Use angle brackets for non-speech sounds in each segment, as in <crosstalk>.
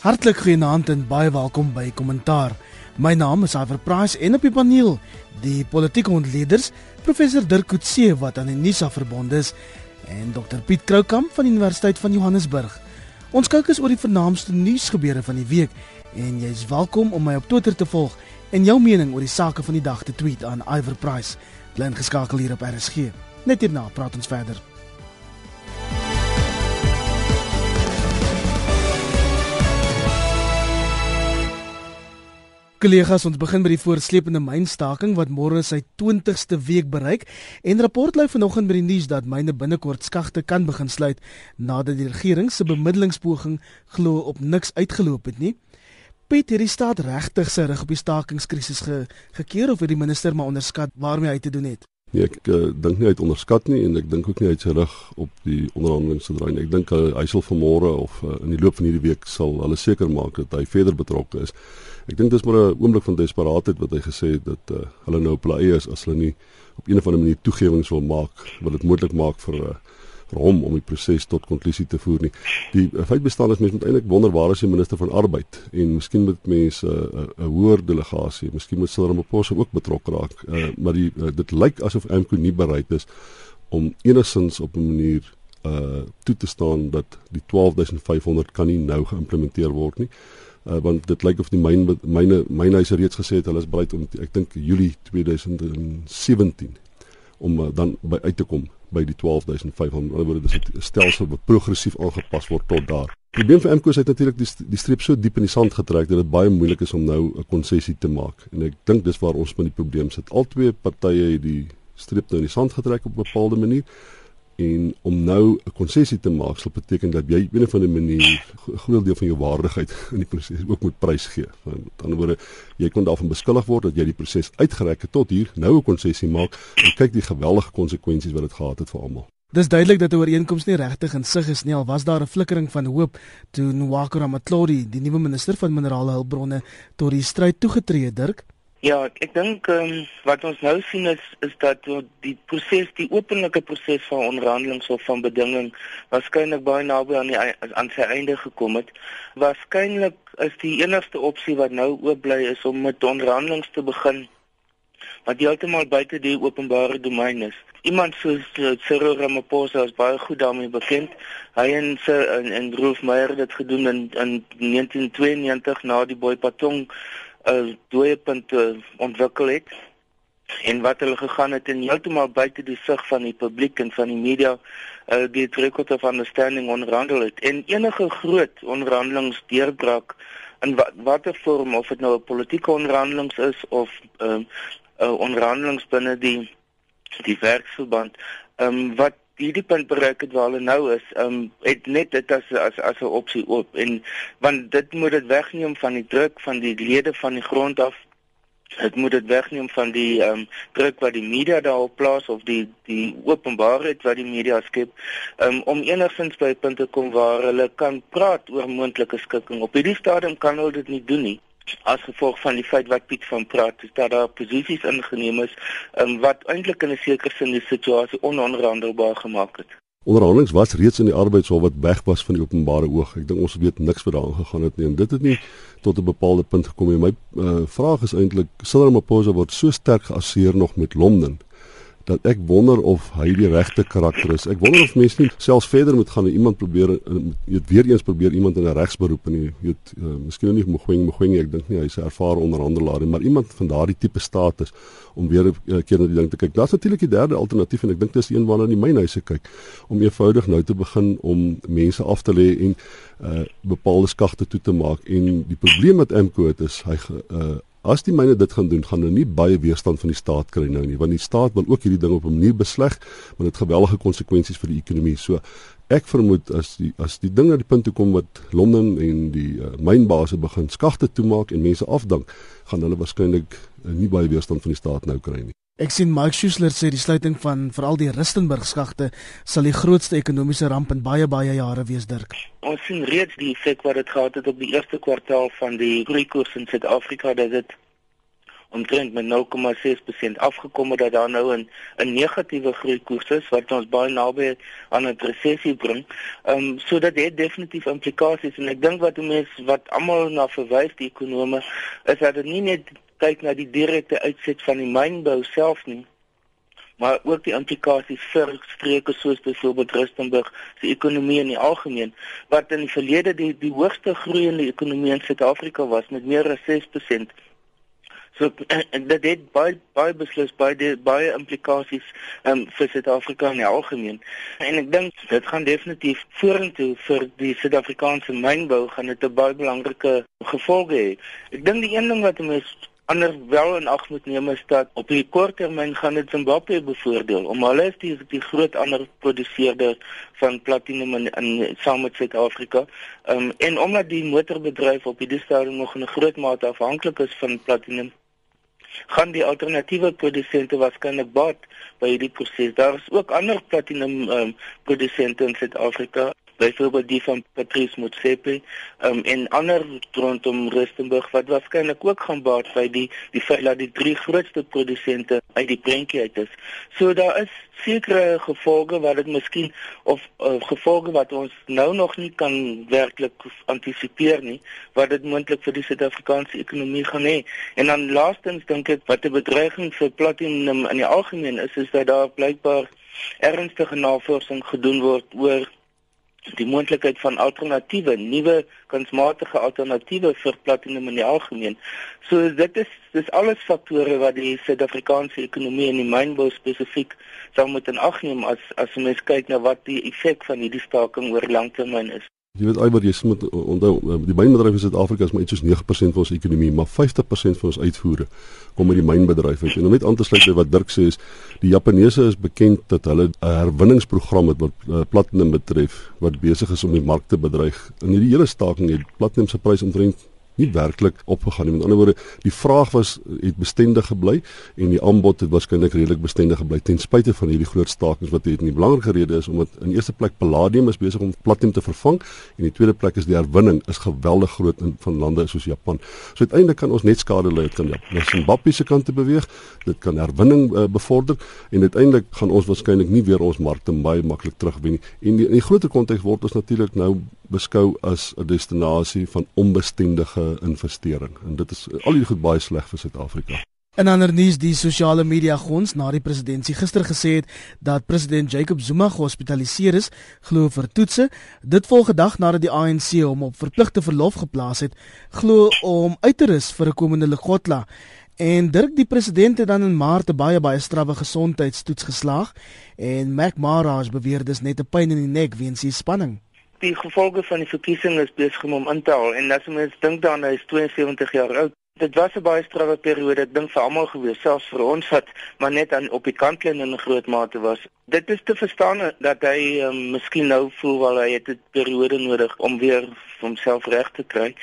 Hartlik goeienaand en baie welkom by Kommentaar. My naam is Iver Price en op die paneel die politieke ontleeders professor Dirk Coetzee wat aan die NISA verbonde is en Dr Piet Kroukamp van die Universiteit van Johannesburg. Ons kyk eens oor die vernaamste nuusgebeure van die week en jy's welkom om my op Twitter te volg en jou mening oor die sake van die dag te tweet aan Iver Price. Bly ingeskakel hier op RSG. Net hierna praat ons verder. Kollegas, ons begin by die voorsleepende mynstaking wat môre sy 20ste week bereik en rapport lui vanoggend by die nuus dat myne binnekort skagte kan begin sluit nadat die regering se bemiddelingspoging glo op niks uitgeloop het nie. Piet, hierdie staat regtig sy rug op die stakingskrisis ge gekeer of het die minister maar onderskat waarmee hy te doen het? Nee, ek uh, dink nie hy het onderskat nie en ek dink ook nie hy het sy rug op die onderhandelinge gedraai nie. Ek dink uh, hy sal vanmôre of uh, in die loop van hierdie week sal hulle seker maak dat hy verder betrokke is. Ek dink dis maar 'n oomblik van desperaatheid wat hy gesê het dat uh, hulle nou op hulle eie is as hulle nie op een of ander manier toegewings wil maak wat dit moontlik maak vir uh, vir hom om die proses tot konklusie te voer nie. Die uh, feit bestaan is mense moet eintlik wonder waar is die minister van arbeid en miskien moet mense 'n uh, 'n hoër delegasie, miskien moet Cyril Ramaphosa ook betrokke raak. Uh, maar die uh, dit lyk asof AMKU nie bereid is om enigins op 'n manier uh toe te staan dat die 12500 kan nie nou geïmplementeer word nie uh, want dit lyk of die myn myne mynhuise reeds gesê het hulle is bereid om ek dink Julie 2017 om uh, dan by uit te kom by die 12500 in ander woorde dis 'n stelsel wat progressief aangepas word tot daar. Die probleem vir MKO is natuurlik die die streep so diep in die sand getrek dat dit baie moeilik is om nou 'n konsessie te maak en ek dink dis waar ons met die probleem sit. Albei partye het die streep nou in die sand getrek op 'n bepaalde manier en om nou 'n konsessie te maak sal beteken dat jy op 'n of ander manier 'n groot deel van jou waardigheid <laughs> in die proses ook moet prys gee. Aan die ander woorde, jy kon daarvan beskuldig word dat jy die proses uitgereik het tot hier, nou 'n konsessie maak en kyk die geweldige konsekwensies wat dit gehad het vir almal. Dis duidelik dat 'n ooreenkoms nie regtig in sig is nie. Al was daar 'n flikkering van hoop toe Nwakura Matlodi, die nuwe minister van minerale hulpbronne, tot die stryd toegetree het, Dirk. Ja, ek dink um, wat ons nou sien is is dat die proses, die openlike proses van onderhandeling of van bedinging waarskynlik baie naby aan die aan sy einde gekom het. Waarskynlik is die enigste opsie wat nou oop bly is om met onderhandelinge te begin wat heeltemal buite die openbare domein is. Iemand soos uh, Cyril Ramaphosa is baie goed daarmee bekend. Hy en sy en, en Rolf Meyer het dit gedoen in in 1992 na die Boipatong 'n dooiepunt ontwikkel het en wat hulle gegaan het en heeltemal buite die sig van die publiek en van die media uh, die record of understanding onderhandel het en enige groot onderhandelings deurbraak in watter vorm of dit nou 'n politieke onderhandelings is of 'n uh, uh, onderhandelings binne die die werksverband um, wat hierdie punt bereik het waar hulle nou is, ehm um, het net dit as as as 'n opsie oop en want dit moet dit wegneem van die druk van die lede van die grond af. Dit moet dit wegneem van die ehm um, druk wat die media daarop plaas of die die openbaarheid wat die media skep um, om enigstens by punte kom waar hulle kan praat oor moontlike skikking. Op hierdie stadium kan hulle dit nie doen nie as gevolg van die feit wat Piet van praat is dat daar posisies ingeneem is um, wat eintlik in 'n sekere sin die situasie ononderhandelbaar gemaak het. Onderhandelings was reeds in die arbeidshof wat weg was van die openbare oog. Ek dink ons weet niks wat daaraan gegaan het nie en dit het nie tot 'n bepaalde punt gekom nie. My uh, vraag is eintlik Cyril Ramaphosa word so sterk geassieer nog met Londen dat ek wonder of hy die regte karakter is. Ek wonder of mense nie selfs verder moet gaan en iemand probeer weet weer eens probeer iemand in 'n regsberoep jy weet uh, miskien nie Mogoeng Mogoeng ek dink nie hy's 'n ervare onderhandelaar maar iemand van daardie tipe status om weer 'n uh, keer na die ding te kyk. Daar's natuurlik die derde alternatief en ek dink dis een waarna die mynhuise kyk om eenvoudig nou te begin om mense af te lê en uh, bepaalde skagte toe te maak en die probleem met MCO het is hy uh, As die myne dit gaan doen, gaan hulle nie baie weerstand van die staat kry nou nie, want die staat wil ook hierdie ding op 'n manier besleg, maar dit geweldige konsekwensies vir die ekonomie. So ek vermoed as die as die ding na die punt toe kom wat Londen en die uh, mynbase begin skagte toemaak en mense afdank, gaan hulle waarskynlik uh, nie baie weerstand van die staat nou kry nie. Ek sien Mike Schuessler sê die sluiting van veral die Rustenburg skagte sal die grootste ekonomiese ramp in baie baie jare wees dirk. Ons sien reeds die effek wat dit gehad het op die eerste kwartaal van die groeikoers in Suid-Afrika dat dit omtrent met 0,6% afgekom dat daar nou 'n 'n negatiewe groeikoers is wat ons baie naby aan 'n resessie bring. Ehm um, so dat dit definitief implikasies en ek dink wat mense wat almal na verwys die ekonome is dat dit nie net kyk na die direkte uitset van die mynbou self nie maar ook die implikasies vir streke soos byvoorbeeld Rustenburg se ekonomie in die algemeen wat in die verlede die die hoogste groeiende ekonomie in Suid-Afrika was met meer as 6%. So <clears throat> dit het baie baie beslis baie die, baie implikasies um, vir Suid-Afrika in die algemeen. En ek dink dit gaan definitief vorentoe vir die Suid-Afrikaanse mynbou gaan dit 'n baie belangrike gevolge hê. Ek dink die een ding wat mense ander wel in ag moet neem is dat op die kort termyn gaan dit Zimbabwe bevoordeel om hulle is die die groot ander produseerder van platinum in, in saam met Suid-Afrika. Ehm um, en omdat die motorbedryf op hierdie stadium nog in 'n groot mate afhanklik is van platinum gaan die alternatiewe produsente waarskynlik baat by hierdie proses. Daar is ook ander platinum ehm um, produsente in Suid-Afrika byvoorbeeld die van Patrice Motsepe um, en ander rondom Rustenburg wat waarskynlik ook gaan baat by die die feit dat die drie grootste produsente uit die prentjie uit is. So daar is sekere gevolge wat dit miskien of uh, gevolge wat ons nou nog nie kan werklik antisipeer nie wat dit moontlik vir die Suid-Afrikaanse ekonomie gaan hê. En dan laastens dink ek wat 'n bedreiging vir platinum in die algemeen is is dat daar blykbaar ernstige navorsing gedoen word oor die moontlikheid van alternatiewe, nuwe kunsmatige alternatiewe vir platinum in die algemeen. So dit is dis alles faktore wat die Suid-Afrikaanse ekonomie en die mynbou spesifiek sou moet in ag neem as as mens kyk na wat die effek van hierdie staking oor langtermyn is. Jy weet alwaar jy moet onthou eh, die mynbedryf in Suid-Afrika is maar iets soos 9% van ons ekonomie, maar 50% van ons uitvoere kom uit die mynbedryf. En om net aan te sluit by wat Dirk sê is die Japaneese is bekend dat hulle 'n herwinningsprogram het wat uh, platinum betref wat besig is om die mark te bedreig. In hierdie hele staking het platinum se prys omtrent nie werklik opgegaan nie. Met ander woorde, die vraag was het bestendig gebly en die aanbod het waarskynlik redelik bestendig gebly ten spyte van hierdie groot stakings wat het. Die belangrike rede is omdat in eerste plek palladium is besig om platinum te vervang en in die tweede plek is die herwinning is geweldig groot in van lande soos Japan. So uiteindelik kan ons net skade. Dit kan na Zimbabwe se kant te beweeg. Dit kan herwinning uh, bevorder en uiteindelik gaan ons waarskynlik nie weer ons markte baie maklik terugwen nie. En die, in die groter konteks word ons natuurlik nou beskou as 'n destinasie van onbestendige investering en dit is al die goed baie sleg vir Suid-Afrika. In ander nuus, die sosiale media gons na die presidentsie gister gesê het dat president Jacob Zuma gehospitaliseer is, glo vir toetse. Dit volg 'n dag nadat die ANC hom op verpligte verlof geplaas het, glo om uit te rus vir 'n komende Lekgotla. En Dirk die president het dan in Maart 'n baie baie strawwe gesondheidstoets geslaag en Mac Maraj beweer dis net 'n pyn in die nek weens die spanning die gevolge van die verkiesing is besig om in te haal en as mens dink dan hy is 72 jaar oud. Dit was 'n baie strawwe periode, ek dink vir almal gewees, selfs vir ons wat maar net aan op die kantlyn in 'n groot mate was. Dit is te verstaan dat hy um, miskien nou voel wel hy het 'n periode nodig om weer homself reg te kry.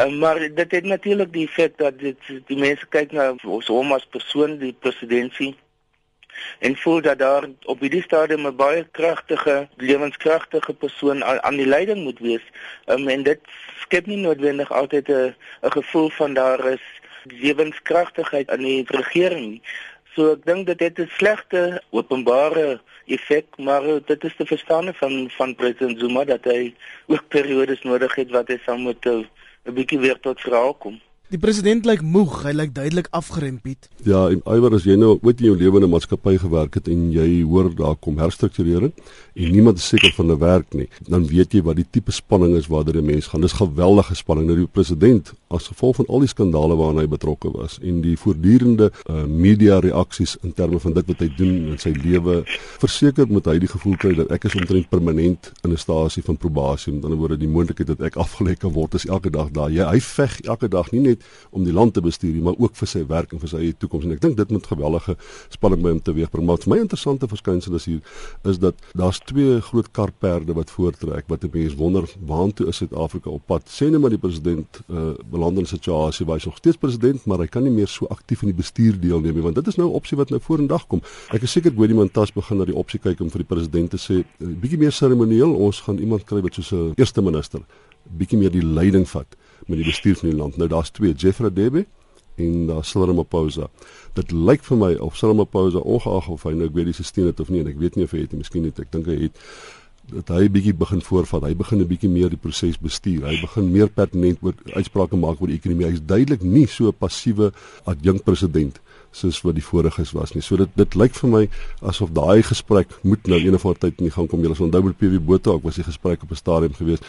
Um, maar dit het natuurlik die effek dat dit die mense kyk na hom as persoon, die presidentsie en voel dat daar op hierdie stadium 'n baie kragtige, lewenskragtige persoon aan, aan die leiding moet wees. Um, en dit skep nie noodwendig altyd 'n 'n gevoel van daar is lewenskragtigheid aan die regering nie. So ek dink dit het 'n slegte openbare effek, maar dit is te verstaan van van president Zuma dat hy ook periodes nodig het wat hy sal moet eh, 'n bietjie weer tot verhaal kom. Die president lyk moeg, hy lyk duidelik afgerem Piet. Ja, iwer as jy nou ooit in jou lewe in 'n maatskappy gewerk het en jy hoor daar kom herstrukturering en niemand is seker van 'n werk nie, dan weet jy wat die tipe spanning is waardeur 'n mens gaan. Dis geweldige spanning. Nou die president as gevolg van al die skandale waaraan hy betrokke was en die voortdurende uh, media reaksies in terme van dit wat hy doen in sy lewe, verseker moet hy die gevoel kry dat ek is omtrent permanent in 'n stasie van probasie. Met ander woorde, die moontlikheid dat ek afgelê kan word is elke dag daar. Jy hy veg elke dag nie net net om die land te bestuur maar ook vir sy werk en vir sy toekoms en ek dink dit moet gewellige spanning by hom teweegbring. Maar vir my interessante verskynsel is hier is dat daar's twee groot karperde wat voortrek wat 'n mens wonder waantoe is Suid-Afrika op pad. Sê net maar die president uh, beland in 'n situasie waar hy nog steeds president, maar hy kan nie meer so aktief in die bestuur deelneem nie, want dit is nou 'n opsie wat nou vorendag kom. Ek is seker Gwedi Mantas begin na die opsie kyk om vir die president te sê, uh, bietjie meer seremonieel, ons gaan iemand kry wat soos 'n eerste minister bietjie meer die leiding vat met die bestuur van die land. Nou daar's twee, Jeffrey Debe en daar Cyril Ramaphosa. Dit lyk vir my of Cyril Ramaphosa ongeag of hy nou ek weet die stelsel het of nie en ek weet nie of hy het nie, miskien het ek dink hy het dat hy bietjie begin voorvat. Hy begin 'n bietjie meer die proses bestuur. Hy begin meer pertinent oor uitsprake maak oor die ekonomie. Hy's duidelik nie so 'n passiewe adjunkt president soos wat die voriges was nie. So dit dit lyk vir my asof daai gesprek moet nou eendag voor tyd in die gang kom. Jy sal onthou met PW Botha ook was die gesprek op 'n stadium gewees.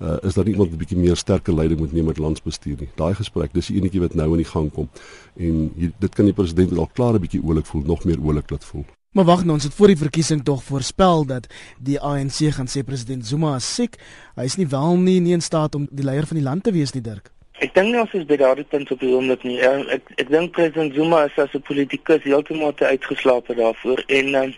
Uh, is daar nie iemand wat 'n bietjie meer sterker leiding moet neem met landsbestuur nie. Daai gesprek, dis die enetjie wat nou in die gang kom. En hier, dit kan die president al klaar 'n bietjie oulik voel, nog meer oulik laat voel. Maar wag nou, ons het voor die verkiesing tog voorspel dat die ANC gaan sê president Zuma is siek. Hy is nie wel nie, nie in staat om die leier van die land te wees nie, Dirk. Ek dink nie ons is by daardie punt op die oomblik nie. Ek ek, ek dink president Zuma is as 'n politikus heeltemal te uitgeslaap daarvoor en uh,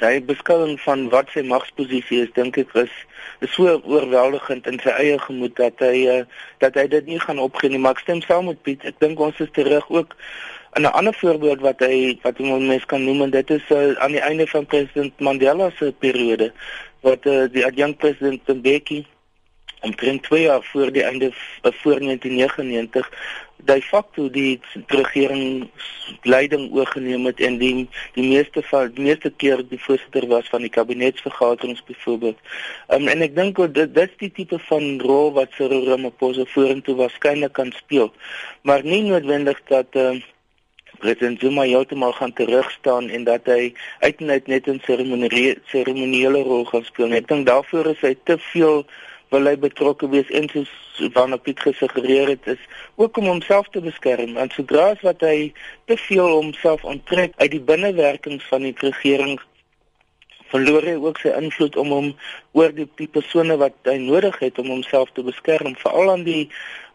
sy beskouing van wat sy magsposisie is, dink ek is is so oorweldigend in sy eie gemoed dat hy uh, dat hy dit nie gaan opgee nie. Maar ek stem saam met Piet. Ek dink ons is terug ook En 'n ander voorbeeld wat hy wat ons mens kan noem en dit is uh, aan die einde van president Mandela se periode wat uh, die adjunkt president Mbeki omtrent 2 jaar voor die einde uh, voor 1999 de facto die regering leiding oorgeneem het en die die meeste van die meeste keer die voorsitter was van die kabinetsvergaderings byvoorbeeld. Um, en ek dink dit dit is die tipe van rol wat Cyril Ramaphosa vorentoe waarskynlik kan speel. Maar nie noodwendig dat uh, president Zuma heeltemal gaan terug staan en dat hy uiteindelik net 'n seremoniele rol gaan speel. Ek dink daarvoor is hy te veel wil hy betrokke wees en soos waarna Piet gesuggereer het is ook om homself te beskerm. Want sodra as wat hy te veel homself onttrek uit die binnewerkings van die regering verloor hy ook sy invloed om hom oor die, die persone wat hy nodig het om homself te beskerm veral aan die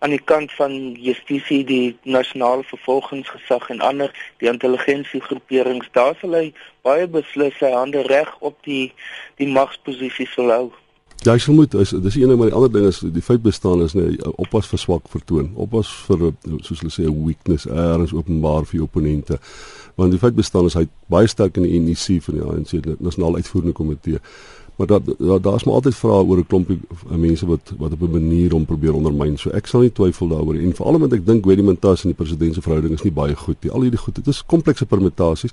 aan die kant van justisie die nasionale vervolgingsgesag en ander die intelligensiegroeperings daar sal hy baie beslis sy hande reg op die die magsposisies wil hou Ja, ek vermoed is dis een ding maar die ander ding is die feit bestaan is nee oppas vir swak vertoon. Oppas vir soos hulle sê 'n weakness erns openbaar vir opponente want die feit bestaan is hy baie sterk in die NEC van die ANC nasionale uitvoerende komitee maar dat daar's da maar altyd vrae oor 'n klompie mense wat wat op 'n manier om probeer ondermyn. So ek sal nie twyfel daaroor en veral omdat ek dink Willem Montas en die president se verhouding is nie baie goed nie. Al hierdie goed dit is komplekse permutasies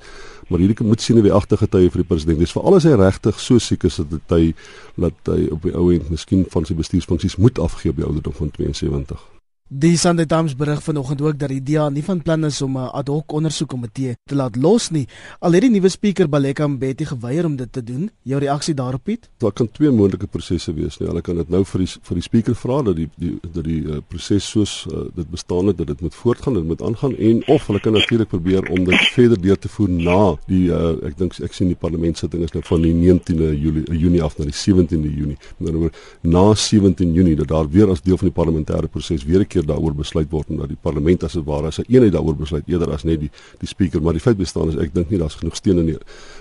maar hierdie moet sien hoe die agterige tye vir die president. Is veral as hy regtig so siek is dat hy dat hy op die ou end miskien van sy bestuursfunksies moet afgee op die ouderdom van 72 Die Sunday Times berig vanoggend ook dat die DA nie van plan is om 'n ad hoc ondersoekkomitee te laat los nie. Al het die nuwe spreker Baleka Mbeki geweier om dit te doen. Jou reaksie daarop, Piet? Daar kan twee moontlike prosesse wees nie. Hulle kan dit nou vir die vir die spreker vra dat die die dat die uh, proses soos uh, dit bestaan het dat dit moet voortgaan, dit moet aangaan en of hulle kan natuurlik probeer om dit verder deur te voer na die uh, ek dink ek sien die parlementsitting is nou van die 19de Julie Junie af na die 17de Junie. Met ander woorde na 17 Junie dat daar weer as deel van die parlementêre proses weer 'n keer keer daaroor besluit word en dat die parlement as dit ware as 'n eenheid daaroor besluit eerder as net die die spreker maar die feit bestaan is ek dink nie daar's genoeg steun in die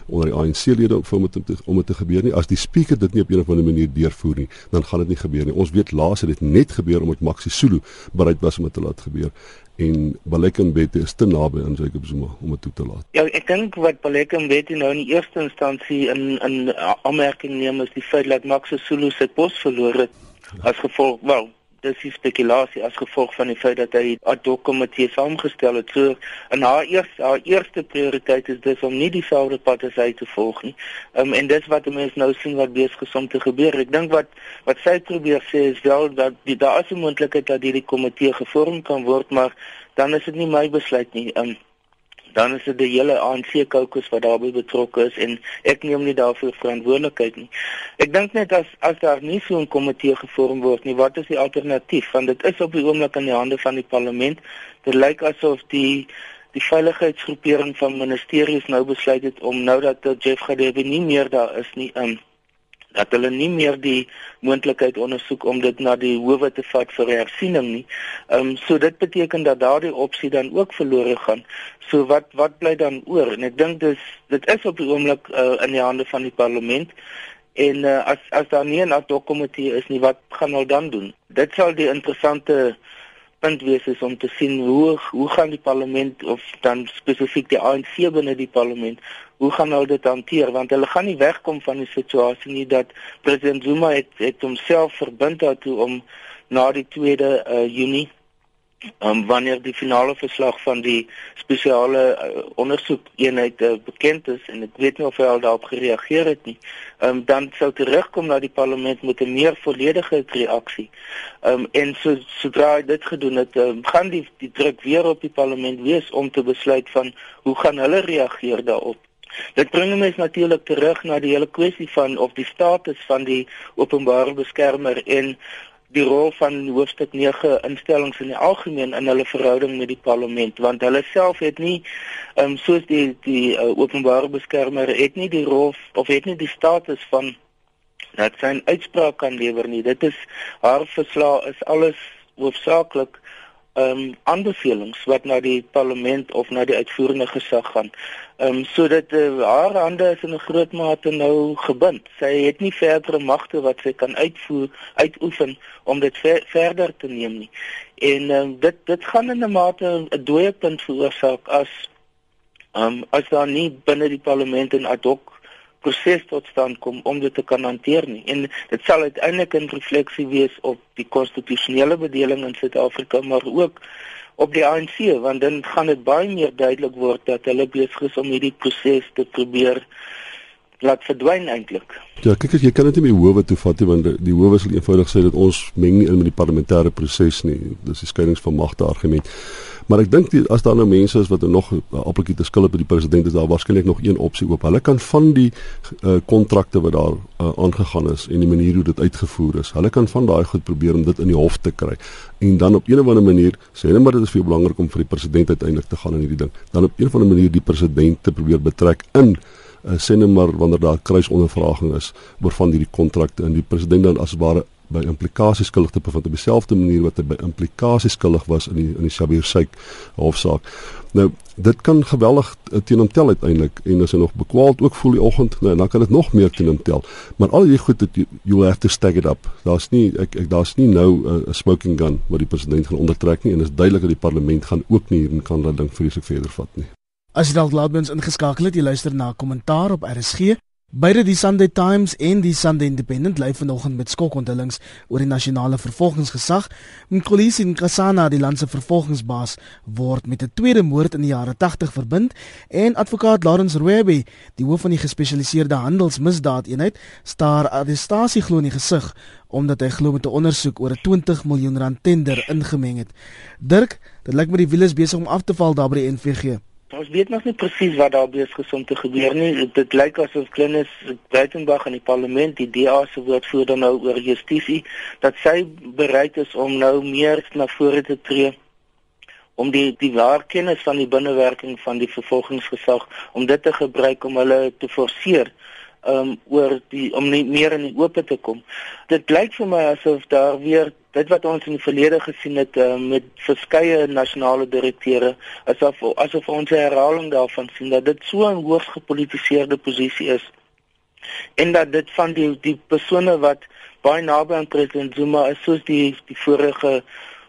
onder die ANC lede om om dit om dit te gebeur nie. As die spreker dit nie op 'n of ander manier deurvoer nie dan gaan dit nie gebeur nie. Ons weet laas het dit net gebeur omdat Maxi Sulu bereid was om dit te laat gebeur en Balekambete is te naby aan Jacob Zuma om dit toe te laat. Ja, ek dink wat Balekambete nou in die eerste instansie in in aanmerking neem is die feit dat Maxi Sulu sy pos verloor het as gevolg, wel, dis die spekulasie as gevolg van die feit dat hy ad hoc komitee saamgestel het. So in haar eerste haar eerste prioriteit is dis om nie dieselfde pad as hy te volg nie. Um, en dis wat mense nou sien wat besig is om te gebeur. Ek dink wat wat sy probeer sê is wel dat die daar is 'n moontlikheid dat hierdie komitee gevorm kan word, maar dan is dit nie my besluit nie. Um, dan is dit die hele ANC kokes wat daarbey betrokke is en ek neem nie daarvoor verantwoordelikheid nie. Ek dink net as as daar nie so 'n komitee gevorm word nie, wat is die alternatief? Want dit is op die oomblik in die hande van die parlement. Dit lyk asof die die veiligheidsgroepering van ministeries nou besluit het om nou dat Jeff Gadebe nie meer daar is nie, um, dat hulle nie meer die moontlikheid ondersoek om dit na die howe te vat vir hersiening nie. Ehm um, so dit beteken dat daardie opsie dan ook verlore gaan. So wat wat bly dan oor? En ek dink dis dit is op die oomblik uh, in die hande van die parlement. En uh, as as daar nie 'n ad hoc komitee is nie, wat gaan hulle dan doen? Dit sal die interessante punt wees is om te sien hoe hoe gaan die parlement of dan spesifiek die ANC binne die parlement hoe gaan hulle dit hanteer? Want hulle gaan nie wegkom van die situasie nie dat president Zuma het, het homself verbind daartoe om na die 2de uh, Junie um, wanneer die finale verslag van die spesiale uh, ondersoekeenheid uh, bekend is en ek weet nie of hy al daarop gereageer het nie, um, dan sou terugkom na die parlement met 'n meer volledige reaksie. Um, en so sodra dit gedoen het, um, gaan die die druk weer op die parlement wees om te besluit van hoe gaan hulle reageer daarop. Dit bring my natuurlik terug na die hele kwessie van of die status van die openbare beskermer en die rol van hoofstuk 9 instellings in die algemeen in hulle verhouding met die parlement want hulle self het nie um, soos die die uh, openbare beskermer het nie die rol of het nie die status van dat sy 'n uitspraak kan lewer nie dit is haar verslag is alles hoofsaaklik ehm um, aanbevelings wat na die parlement of na die uitvoerende gesag gaan. Ehm um, sodat uh, haar hande is in 'n groot mate nou gebind. Sy het nie verdere magte wat sy kan uitvoer uitoefen om dit ver, verder te neem nie. En ehm um, dit dit gaan in 'n mate 'n dooie punt veroorsaak as ehm um, as daar nie binne die parlement 'n ad hoc proses tot stand kom om dit te kan hanteer nie. En dit sal uiteindelik 'n refleksie wees op die konstitusionele bedeling in Suid-Afrika, maar ook op die ANC, want dan gaan dit baie meer duidelik word dat hulle besig is om hierdie proses te probeer laat verdwyn eintlik. Ja, kyk as jy kan dit nie meer howe toe vat nie want die, die howe sal eenvoudig sê dat ons meng nie in met die parlementêre proses nie. Dis die skeidings van magte argument. Maar ek dink as daar nou mense is wat nog 'n appeltjie te skil op by die president is daar waarskynlik nog een opsie oop. Hulle kan van die kontrakte uh, wat daar uh, aangegaan is en die manier hoe dit uitgevoer is. Hulle kan van daai goed probeer om dit in die hof te kry. En dan op 'n of ander manier sê hulle maar dit is vir belangrik om vir die president uiteindelik te gaan in hierdie ding. Dan op 'n of ander manier die president te probeer betrek in uh, sê net maar wanneer daar kruisondervraging is oor van hierdie kontrakte en die president dan as ware by implikasies skuldig te bevind op dieselfde manier wat hy by implikasies skuldig was in die in die Shabir Sheikh hofsaak. Nou dit kan geweldig uh, teen hom tel uiteindelik en as hy nog bekwaald ook voel die oggend, nou dan kan dit nog meer teen hom tel. Maar al hierdie goed dat you have to stack it up. Daar's nie ek, ek daar's nie nou uh, 'n uh, smoking gun wat die president gaan ondertrek nie en is duidelik dat die parlement gaan ook nie hier kan dat ding vreeslik verder vat nie. As jy dalk laat mens ingeskakel het, jy luister na kommentaar op RSG. Beide die Sunday Times en die Sunday Independent lei vanoggend met skokonthullings oor die nasionale vervolgingsgesag. Mkolisi Nkosana, die land se vervolgingsbaas, word met 'n tweede moord in die jare 80 verbind en advokaat Lawrence Rwebe, die hoof van die gespesialiseerde handelsmisdaadeenheid, staar arrestasie glo in die gesig omdat hy glo met 'n ondersoek oor 'n 20 miljoen rand tender ingemeng het. Dirk, dit lyk my die wiele is besig om af te val daar by die NVG. Ons weet nog nie presies wat daar besig is om te gebeur nie. Dit lyk asof Klinus Breitenberg in die parlement die DA se woordvoerder nou oor justisie dat sy bereid is om nou meer na vore te tree om die die waarkennis van die binnewerking van die vervolgingsgesag om dit te gebruik om hulle te forceer um oor die om nie meer in die oop te kom. Dit lyk vir my asof daar weer dit wat ons in die verlede gesien het uh, met verskeie nasionale direkteure asof asof ons 'n herhaling daarvan sien dat dit so 'n hoogs gepolitiseerde posisie is en dat dit van die die persone wat baie naby aan president Zuma is soos die die vorige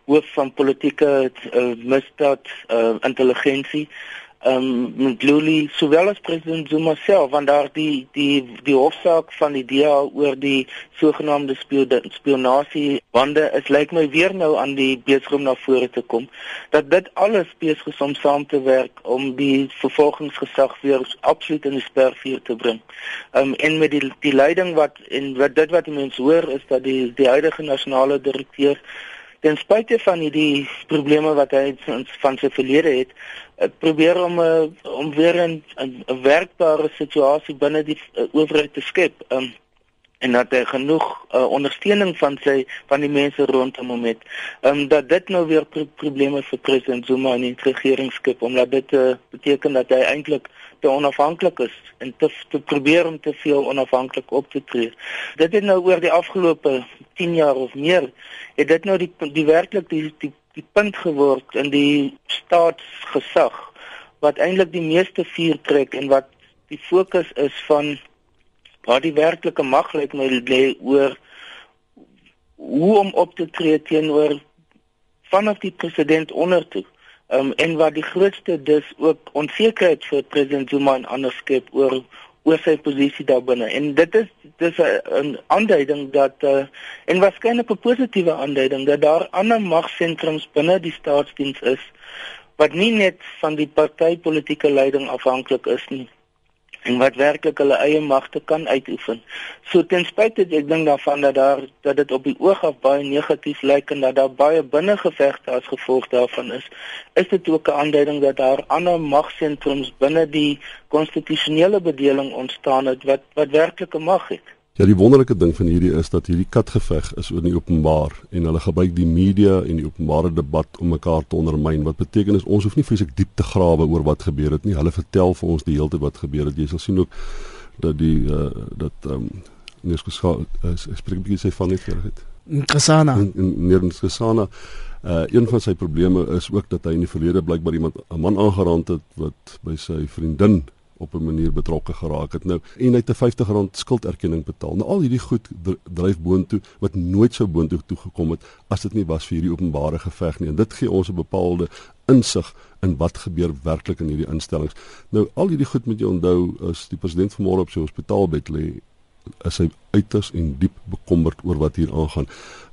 hoof van politieke uh, misdaad uh, intelligensie ehm um, Luli sowel as president Zuma self want daar die die die hofsaak van die DA oor die sogenaamde spionasie wande is lyk my weer nou aan die besig om na vore te kom dat dit alles besig is om saam te werk om die vervolgingsgesag weer absoluut in die spervuur te bring. Ehm um, en met die die leiding wat en wat dit wat mense hoor is dat die die huidige nasionale direkteur ten spyte van hierdie probleme wat hy van sy verlede het, eh, probeer om uh, om weer 'n 'n werkbare situasie binne die uh, owerheid te skep. Um, en dat hy genoeg uh, ondersteuning van sy van die mense rondom hom het. Ehm um, dat dit nou weer pro probleme vir president Zuma en die regering skep omdat dit uh, beteken dat hy eintlik te onafhanklik is en te te probeer om te veel onafhanklik op te tree. Dit het nou oor die afgelope 10 jaar of meer het dit nou die die werklik die die die punt geword in die staatsgesag wat eintlik die meeste vuur trek en wat die fokus is van waar die werklike mag lê my lê oor hoe om op te tree teenoor vanaf die president onder toe um, en wat die grootste dus ook onsekerheid vir president Zuma en ander skep oor oor sy posisie daar binne. En dit is dis 'n aanduiding dat uh, en waarskynlik 'n positiewe aanduiding dat daar ander magsentrums binne die staatsdiens is wat nie net van die partytetiese leiding afhanklik is nie en wat werklik hulle eie magte kan uitoefen. So ten spyte ek dink daarvan dat daar dat dit op die oog af baie negatief lyk en dat daar baie binnengevegte as gevolg daarvan is, is dit ook 'n aanduiding dat daar ander magsentrums binne die konstitusionele bedeling ontstaan het wat wat werklike mag het. Ja, die wonderlike ding van hierdie is dat hierdie katgeveg is oor die openbaar en hulle gebruik die media en die openbare debat om mekaar te ondermyn. Wat beteken is ons hoef nie vreeslik diep te grawe oor wat gebeur het nie. Hulle vertel vir ons die hele tyd wat gebeur het. Jy sal sien ook dat die uh, dat ehm um, nee, ek spreek 'n bietjie sê van net vergeet. Kasana. Nederlands Kasana. Uh een van sy probleme is ook dat hy in die verlede blykbaar iemand 'n man aangerand het wat by sy vriendin op 'n manier betrokke geraak het. Nou en hy het 'n R50 skulderkenning betaal. Nou al hierdie goed dryf boontoe wat nooit sou boontoe toe gekom het as dit nie was vir hierdie openbare geveg nie. En dit gee ons 'n bepaalde insig in wat gebeur werklik in hierdie instellings. Nou al hierdie goed moet jy onthou as die president vanmôre op sy hospitaalbed lê is hy uiters en diep bekommerd oor wat hier aangaan.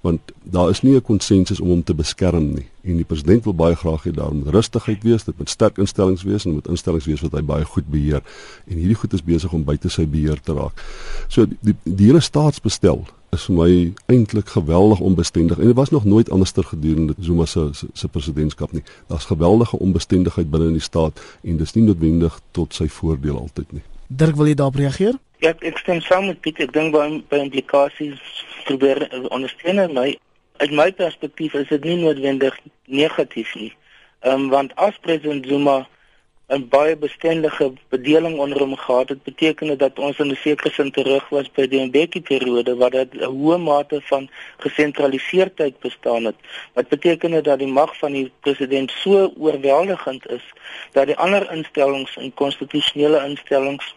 Want daar is nie 'n konsensus om hom te beskerm nie. En die president wil baie graag hê daar moet rustigheid wees dit moet sterk instellings wees en moet instellings wees wat hy baie goed beheer. En hierdie goed is besig om buite sy beheer te raak. So die die, die hele staatsbestel is vir my eintlik geweldig onbestendig. En dit was nog nooit anderster gedurende Zuma se se presidentskap nie. Daar's geweldige onbestendigheid binne in die staat en dis nie noodwendig tot sy voordeel altyd nie Dirk wil jy daarop reageer Ja, ek stem saam met Piet. Ek dink by by implikasies probeer ondersteun my uit my perspektief is dit nie noodwendig negatief nie. Ehm um, want as president Zuma 'n baie bestendige bedeling onder hom gehad het, beteken dit dat ons in 'n sekere sin terug was by die Mbeki periode waar dit 'n hoë mate van gesentraliseerdheid bestaan het. Wat beteken dit dat die mag van die president so oorweldigend is dat die ander instellings en konstitusionele instellings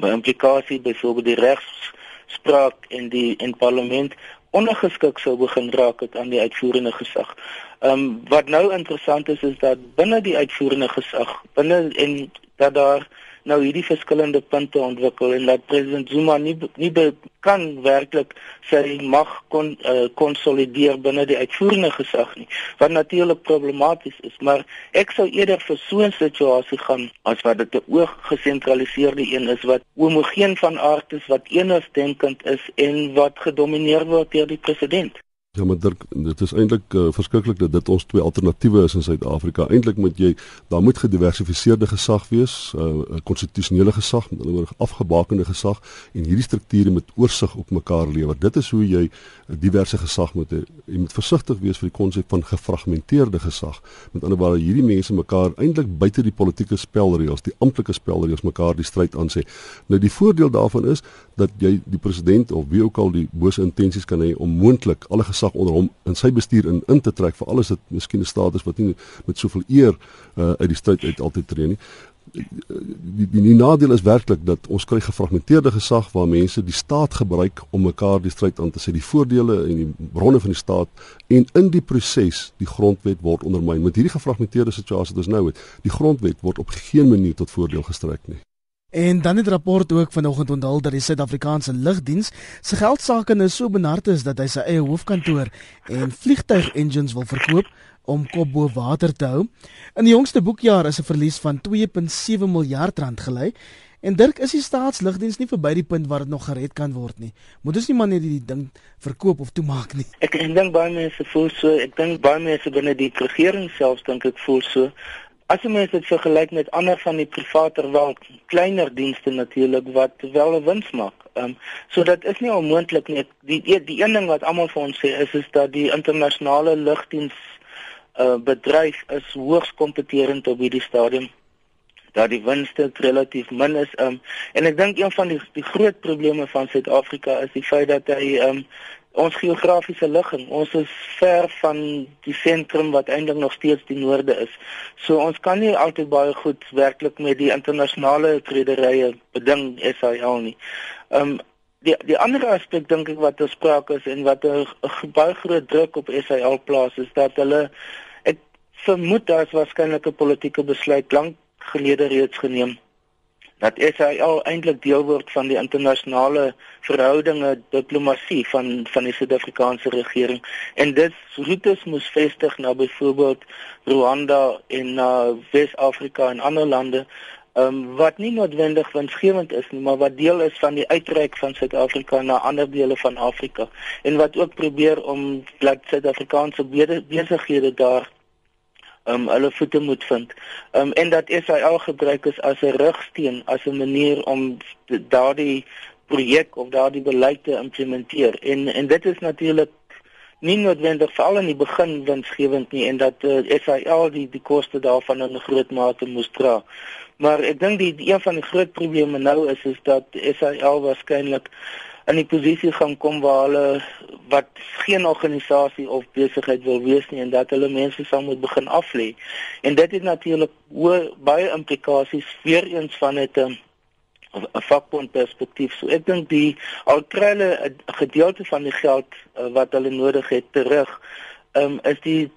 by implikasie byvoorbeeld die regsspraak en die in parlement ondergeskik sou begin raak het aan die uitvoerende gesag. Ehm um, wat nou interessant is is dat binne die uitvoerende gesag, binne en dat daar nou hierdie verskillende punte ontwikkel en dat president Zuma nie nie be, kan werklik sy mag kon uh, konsolideer binne die uitvoerende gesag nie wat natuurlik problematies is maar ek sou eerder vir so 'n situasie gaan as wat dit 'n oog gesentraliseerde een is wat homogeen van aard is wat eensdenkend is en wat gedomeineer word deur die president Ja, maar Dirk, dit is eintlik uh, verskriklik dat dit ons twee alternatiewe is in Suid-Afrika. Eintlik moet jy daar moet gediversifiseerde gesag wees, 'n uh, konstitusionele gesag, met ander woorde afgebakende gesag en hierdie strukture moet oorsig op mekaar lewer. Dit is hoe jy 'n diverse gesag moet hê. Jy moet versigtig wees vir die konsep van gefragmenteerde gesag. Met ander woorde, hierdie mense mekaar eintlik buite die politieke spelreëls, die amptelike spelreëls mekaar die stryd aan sê. Nou die voordeel daarvan is dat jy die president of wie ook al die bose intensies kan hê om moontlik alle gesag gesag onder hom in sy bestuur in in te trek vir alles wat miskien 'n status wat nie met soveel eer uh, uit die stryd uit altyd tree nie. Die, die die nadeel is werklik dat ons kry gefragmenteerde gesag waar mense die staat gebruik om mekaar die stryd aan te sê die voordele en die bronne van die staat en in die proses die grondwet word ondermyn. Met hierdie gefragmenteerde situasie wat ons nou het die grondwet word op geen manier tot voordeel gestrek nie En dan het rapport ook vanoggend onthul dat die Suid-Afrikaanse lugdiens se geldsaake nou so benard is dat hy sy eie hoofkantoor en vliegtuig engines wil verkoop om kop bo water te hou. In die jongste boekjaar is 'n verlies van 2.7 miljard rand gelei. En Dirk, is die staatslugdiens nie verby die punt waar dit nog gered kan word nie? Moet ons nie maar net die ding verkoop of toemaak nie? Ek ek dink baie mense voel so. Ek dink baie mense binne die regering self dink ek voel so. As jy mens dit vergelyk met ander van die private wel kleiner dienste natuurlik wat wel 'n wins maak. Ehm um, so dit is nie onmoontlik nie. Die die, die een ding wat almal vir ons sê is is dat die internasionale lugdiens uh, bedryf is hoogs kompeterend op hierdie stadium dat die winste relatief min is. Ehm um, en ek dink een van die die groot probleme van Suid-Afrika is die feit dat hy ehm um, ons geografiese ligging. Ons is ver van die sentrum wat eintlik nog steeds die noorde is. So ons kan nie altyd baie goed werklik met die internasionale rederye beding SAL nie. Ehm um, die die ander aspek dink ek wat ter sprake is en wat 'n baie groot druk op SAL plaas is dat hulle ek vermoed daar is waarskynlik 'n politieke besluit lank gelede reeds geneem dat Israel eintlik deel word van die internasionale verhoudinge diplomatie van van die Suid-Afrikaanse regering. En dit roetes moes vestig na byvoorbeeld Rwanda en na Wes-Afrika en ander lande um, wat nie noodwendig winsgewend is nie maar wat deel is van die uitreik van Suid-Afrika na ander dele van Afrika. En wat ook probeer om dat Suid-Afrikaanse besighede daar um hulle voete moet vind. Um en dat Israel gebruik is as 'n rigsteen, as 'n manier om daardie projek of daardie beleid te implementeer. En en dit is natuurlik nie noodwendig veral in die begin winsgewend nie en dat uh, Israel die die koste daarvan in 'n groot mate moes dra. Maar ek dink die, die een van die groot probleme nou is is dat Israel waarskynlik in die posisie gaan kom waar hulle wat geen organisasie of besigheid wil wees nie en dat hulle mense sal moet begin aflê. En dit het natuurlik baie implikasies weer eens van dit 'n 'n vakbond perspektief. So ek dink die altrelle gedeelte van die geld uh, wat hulle nodig het terug um, is die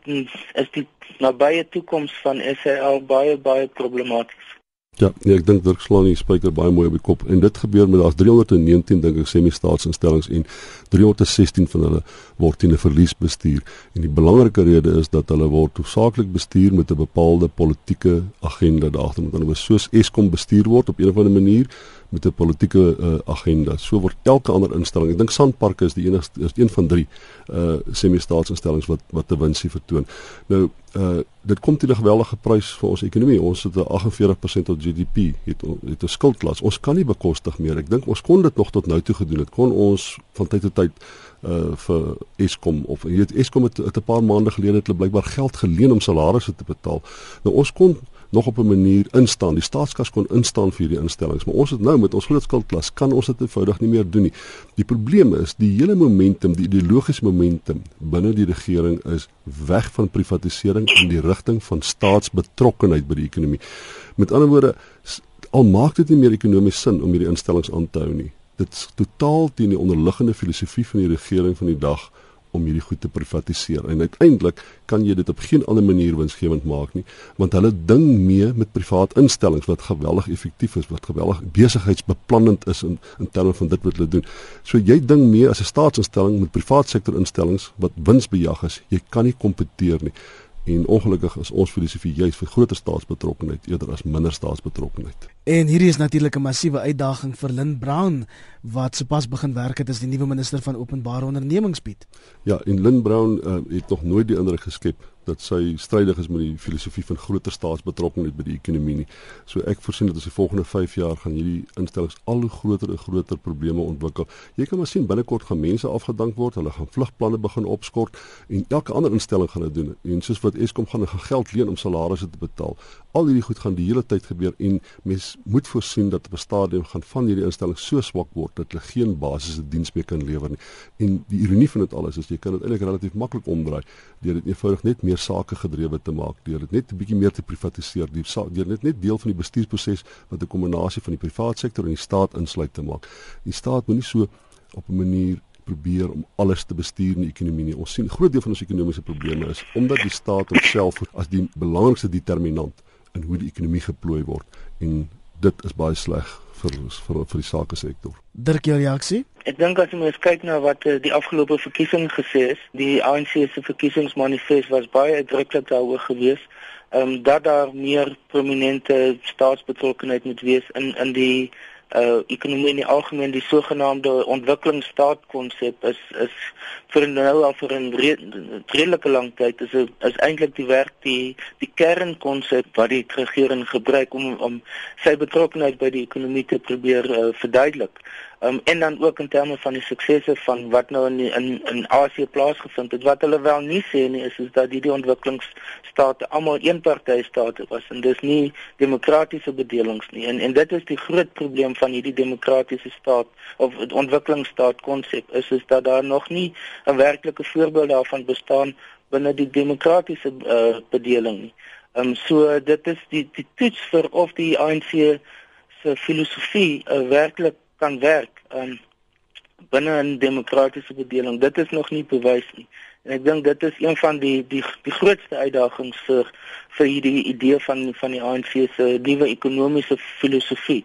is die nabye toekoms van SAL baie baie problematies. Ja, nee, ek dink Dirk slaan die spyker baie mooi op die kop. En dit gebeur met daar's 319 dink ek semi-staatsinstellings en 316 van hulle word teen 'n verlies bestuur. En die belangrike rede is dat hulle word hoofsaaklik bestuur met 'n bepaalde politieke agenda daagter met anders soos Eskom bestuur word op 'n of ander manier met 'n politieke uh, agenda. So word elke ander instelling. Ek dink Sandpark is die enigste is een van drie uh semi-staatsinstellings wat wat te winsie vertoon. Nou uh dit kom teen 'n geweldige prys vir ons ekonomie. Ons het 'n 48% van GDP het het 'n skuldklas. Ons kan nie bekostig meer. Ek dink ons kon dit nog tot nou toe gedoen het. Kon ons van tyd tot tyd uh vir Eskom of jy weet Eskom het, het 'n paar maande gelede het hulle blykbaar geld geleen om salarisse te betaal. Nou ons kon nog op 'n manier instaan. Die staatskas kon instaan vir hierdie instellings, maar ons het nou met ons groot skuldklas kan ons dit eenvoudig nie meer doen nie. Die probleem is die hele momentum, die ideologiese momentum binne die regering is weg van privatisering in die rigting van staatsbetrokkenheid by die ekonomie. Met ander woorde, al maak dit nie meer ekonomies sin om hierdie instellings aan te hou nie. Dit is totaal teen die onderliggende filosofie van die regering van die dag om hierdie goed te privatiseer. En uiteindelik kan jy dit op geen ander manier winsgewend maak nie, want hulle ding mee met privaat instellings wat geweldig effektief is, wat geweldig besigheidsbeplannend is in in terme van dit wat hulle doen. So jy ding mee as 'n staatsinstelling met privaat sektor instellings wat winsbejag is. Jy kan nie kompeteer nie. En ongelukkig is ons filosofie juist vir groter staatsbetrokkenheid eerder as minder staatsbetrokkenheid. En hierdie is natuurlik 'n massiewe uitdaging vir Lynn Brown wat sopas begin werk het as die nuwe minister van openbare ondernemings bied. Ja, en Lynn Brown uh, het nog nooit die indruk geskep dat sy strydig is met die filosofie van groter staatsbetrokkenheid by die ekonomie nie. So ek voorsien dat as die volgende 5 jaar gaan hierdie instellings al hoe groter en groter probleme ontwikkel. Jy kan maar sien binnekort gaan mense afgedank word, hulle gaan vlugplanne begin opskort en elke ander instelling gaan dit doen. En soos wat Eskom gaan gaan geld leen om salarisse te betaal. Al hierdie goed gaan die hele tyd gebeur en mens moet voorsien dat op 'n stadium gaan van hierdie instellings so swak word dat hulle geen basiese diens meer kan lewer nie. En die ironie van dit alles is jy kan dit eintlik relatief maklik omdraai deur dit eenvoudig net meer sake gedrewe te maak, deur dit net 'n bietjie meer te privatiseer, die deur net net deel van die bestuursproses wat 'n kombinasie van die private sektor en die staat insluit te maak. Die staat moet nie so op 'n manier probeer om alles te bestuur in die ekonomie nie. Ons sien groot deel van ons ekonomiese probleme is omdat die staat homself as die belangrikste determinant in hoe die ekonomie geplooi word en dit is baie sleg vir vir vir die sake sektor. Dirk jou reaksie? Ek dink as jy mens kyk na wat uh, die afgelope verkiesing gesê is, die ANC se verkiesingsmanifest was baie uitdruklik daaroor gewees, ehm um, dat daar meer prominente staatsbetrokkenheid moet wees in in die uh ekonomie in die algemeen die sogenaamde ontwikkelingsstaat konsep is is vir nou al vir 'n redelike lang tyd is is eintlik die werk die die kernkonsep wat die regering gebruik om om sy betrokkeheid by die ekonomie te probeer uh, verduidelik. Um, en dan ook in terme van die suksese van wat nou in die, in in Asië plaasgevind het. Wat hulle wel nie sê nie is is dat hierdie ontwikkelingsstate almal eenpartytstate was en dis nie demokratiese bedelings nie. En en dit is die groot probleem van hierdie demokratiese staat of ontwikkelingsstaat konsep is is dat daar nog nie 'n werklike voorbeeld daarvan bestaan binne die demokratiese uh, bedeling nie. Ehm um, so dit is die die toets vir of die ANC se filosofie uh, werklik kan werk um, binne 'n demokratiese bedeling. Dit is nog nie bewys nie. En ek dink dit is een van die die die grootste uitdagings vir vir hierdie idee van van die ANC se nuwe ekonomiese filosofie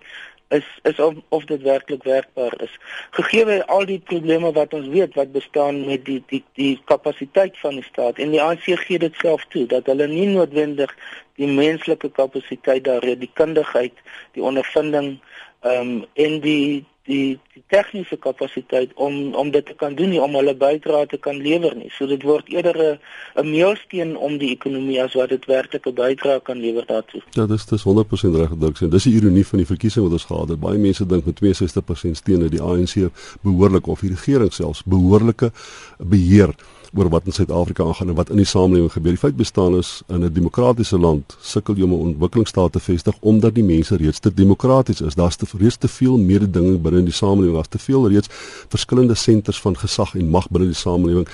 is is of, of dit werklik werkbaar is. Gegee al die probleme wat ons weet wat bestaan met die die die kapasiteit van die staat en die ANC gee dit self toe dat hulle nie noodwendig die menslike kapasiteit daar het, die kundigheid, die ondervinding ehm um, en die die die tegniese kapasiteit om om dit te kan doen nie om hulle bydrae te kan lewer nie. So dit word eerder 'n 'n meelsteen om die ekonomie as wat dit werklik 'n bydrae kan lewer daartoe. Ja, dis dis 100% reg gedruk sien. Dis die ironie van die verkiesing wat ons gehad het. Baie mense dink met 62% steun dat die ANC behoorlik of die regering selfs behoorlike beheer oor wat in Suid-Afrika aangaan en wat in die samelewing gebeur. Die feit bestaan is in 'n demokratiese land sukkel jy om 'n ontwikkelingsstaat te vestig omdat die mense reeds te demokraties is. Daar's te reeds te veel mededinging binne die samelewing. Daar's te veel reeds verskillende senters van gesag en mag binne die samelewing.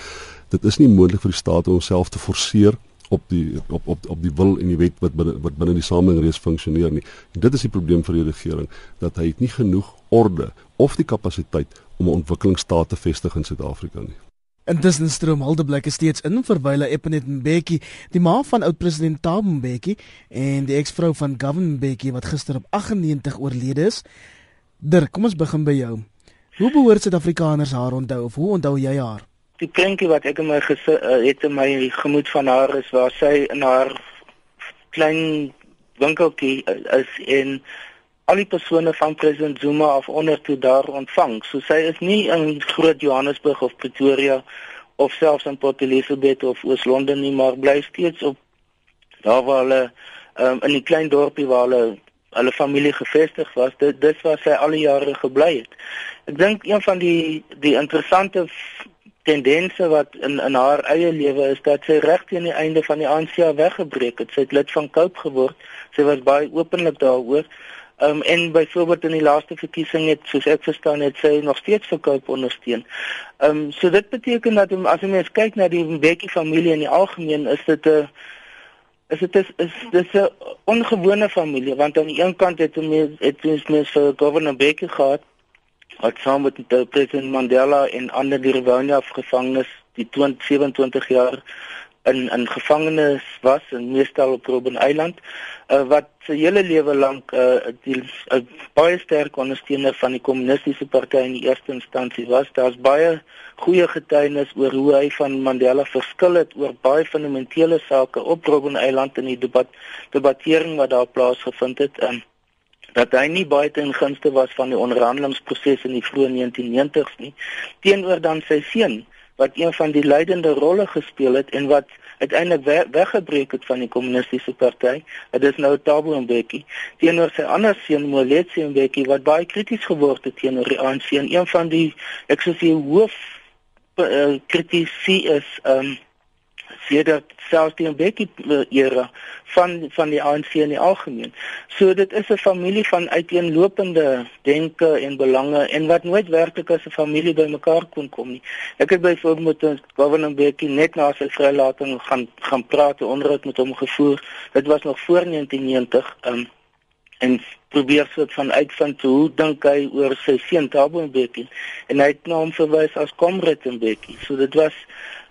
Dit is nie moontlik vir die staat om homself te forceer op die op op op die wil en die wet wat binne wat binne die samelewing reeds funksioneer nie. En dit is die probleem vir die regering dat hy het nie genoeg orde of die kapasiteit om 'n ontwikkelingsstaat te vestig in Suid-Afrika nie. Intussen stroom Haldeblyk steeds in vir Wile Epenet Mbeki, die ma van oud-president Thabo Mbeki en die eksvrou van Governor Mbeki wat gister op 98 oorlede is. Dirk, kom ons begin by jou. Hoe behoort Suid-Afrikaners haar onthou of hoe onthou jy haar? Die prentjie wat ek in my gesit uh, het in my gemoed van haar is waar sy in haar klein winkeltjie is en al die persone van president Zuma af onder toe daar ontvang. So sy is nie in Groot Johannesburg of Pretoria of selfs in Port Elizabeth of Oos-London nie, maar bly steeds op daar waar hulle um, in die klein dorpie waar hulle hulle familie gevestig was. Dit dis waar sy al die jare gebly het. Ek dink een van die die interessante tendense wat in in haar eie lewe is dat sy reg teen die einde van die ANC weggebreek het. Sy het lid van Cope geword. Sy was baie openlik daaroor. Ehm um, en byvoorbeeld in die laaste verkiesing het soos ek verstaan het sy nog steeds verkoop ondersteun. Ehm um, so dit beteken dat as jy mens kyk na die Mbeki familie in die algemeen is dit 'n is dit is, is dis 'n ongewone familie want aan die een kant het ons het ons mens vir Governor Mbeki gehad wat saam met president Mandela en ander die Rivonia gevangenes die 20, 27 jaar in in gevangenes was en meestal op Robben Eiland uh, wat sy hele lewe lank 'n uh, uh, baie sterk ondersteuner van die kommunistiese party in die eerste instansie was. Daar's baie goeie getuienis oor hoe hy van Mandela verskil het oor baie fundamentele sake op Robben Eiland in die debat debattering wat daar plaasgevind het. Um, dat hy nie baie ten gunste was van die onderhandelingsproses in die vroeë 1990s nie teenoor dan sy seun wat een van die leidende rolle gespeel het en wat uiteindelik we weggebreek het van die kommunistiese party. Dit is nou Thabo Mbeki teenoor sy ander seun Moletsi Mbeki wat baie krities geword het teenoor die ANC en een van die ek sou sê hoof uh, kritisie is um sedert selfs die Mbeki era van van die ANC in die algemeen. So dit is 'n familie van uiteenlopende denke en belange en wat nooit werklik as 'n familie bymekaar kon kom nie. Ek het byvoorbeeld met Governor Mbeki net na sy vrylating gaan gaan praat en onderhoud met hom gevoer. Dit was nog voor 1990 um, en probeer soort van uitvind hoe dink hy oor sy seun Thabo Mbeki en hy het na hom verwys as Comrade Mbeki. So dit was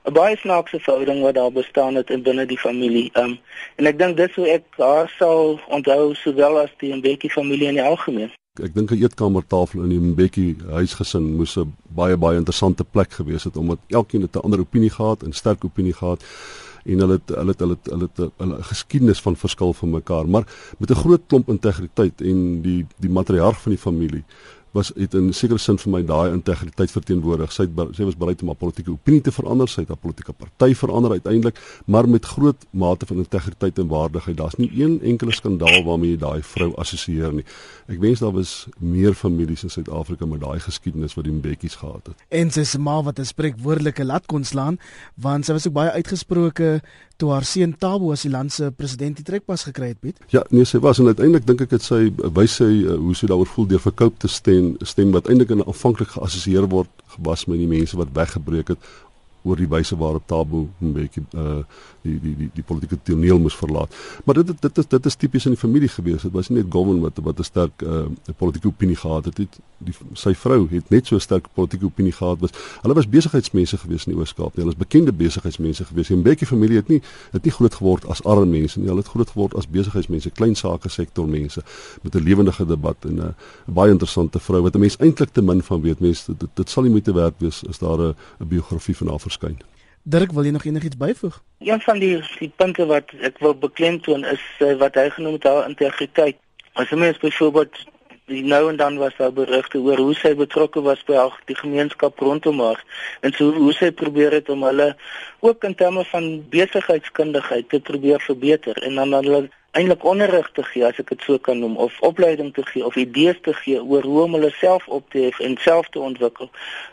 'n baie snaakse verhouding wat daar bestaan het in binne die familie. Um en ek dink dis hoe ek haar sal onthou sowel as die Mbeki familie in die algemeen. Ek dink 'n eetkamertafel in die Mbeki huisgesin moes 'n baie baie interessante plek gewees het omdat elkeen het 'n ander opinie gehad en sterk opinie gehad en hulle het, hulle het, hulle het, hulle het, hulle 'n geskiedenis van verskil van mekaar, maar met 'n groot klomp integriteit en die die matriarg van die familie was het in sekere sin vir my daai integriteit verteenwoordig. Sy het, sy was bereid om haar politieke opinie te verander, sy het haar politieke party verander uiteindelik, maar met groot mate van integriteit en waardigheid. Daar's nie een enkele skandaal waarmee jy daai vrou assosieer nie. Ek wens daar was meer families in Suid-Afrika met daai geskiedenis wat die Mbekkies gehad het. En sy se ma wat 'n spreekwoordelike lat kon slaan, want sy was ook baie uitgesproke toe haar seun Tabo as die land se president die trekpas gekry het, Piet. Ja, nee, sy was en uiteindelik dink ek dit sy wys sy uh, hoe sy daaroor voel deur Cope te stem stem stem wat eintlik in aanvanklik geassosieer word was met die mense wat weggebreek het oor die wyse waarop Tabo 'n bietjie uh die die die die politieke toneel moes verlaat. Maar dit dit is dit is tipies in die familie gewees. Dit was nie net Gowan wat wat 'n sterk uh politieke opinie gehad het. het die sy vrou het net so 'n sterk politieke opinie gehad was. Hulle was besigheidsmense gewees in die Oos-Kaap. Hulle is bekende besigheidsmense gewees. Die Mbeki familie het nie het nie groot geword as arme mense nie. Hulle het groot geword as besigheidsmense, klein sake sektor mense met 'n lewendige debat en 'n baie interessante vrou wat 'n mens eintlik te min van weet. Mense dit, dit sal nie moeite werd wees as daar 'n biografie van haar verskyn. Dirk, wil jy nog enigiets byvoeg? Een van die die punte wat ek wil beklemtoon is uh, wat hy genoem het haar integriteit. As jy mens byvoorbeeld die nou en dan was daar berigte oor hoe sy betrokke was by al die gemeenskap rondom haar en so hoe sy probeer het om hulle ook in terme van besigheidskundigheid te probeer verbeter en dan hulle eintlik onderrig te gee as ek dit so kan noem of opleiding te gee of idees te gee oor hoe om hulle self op te hef en self te ontwikkel.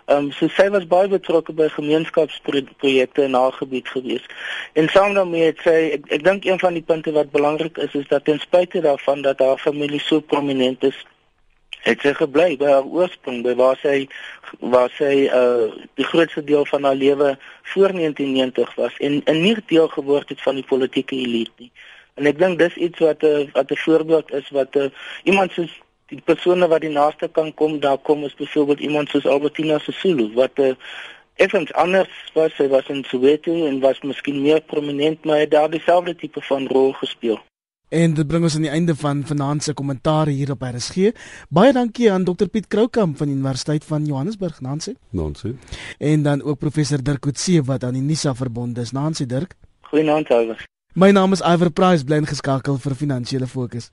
Ehm um, so sy was baie betrokke by gemeenskapsprojekte in haar gebied gewees. En saam daarmee het sy ek, ek dink een van die punte wat belangrik is is dat ten spyte daarvan dat haar familie so prominent is het sy gebly by haar oorsprong by waar sy waar sy uh die grootste deel van haar lewe voor 1990 was en 'n nie deel geword het van die politieke elite nie. En ek dink dis iets wat 'n uh, wat 'n voorbeeld is wat 'n uh, iemand soos die persone wat die naaste kan kom daar kom is byvoorbeeld iemand soos Albertina Sisulu wat 'n uh, effens anders was sy was in Soweto en was miskien meer prominent maar het daar dieselfde tipe van rol gespeel. En dit bring ons aan die einde van vanaand se kommentaar hier op RSG. Baie dankie aan Dr Piet Kroukamp van Universiteit van Johannesburg, Nancy. Nancy. En dan ook professor Dirk Coetzee wat aan die NISA verbonde is. Nancy Dirk. Goeienaand, Albert. My naam is Iver Price, bly ingeskakel vir finansiële fokus.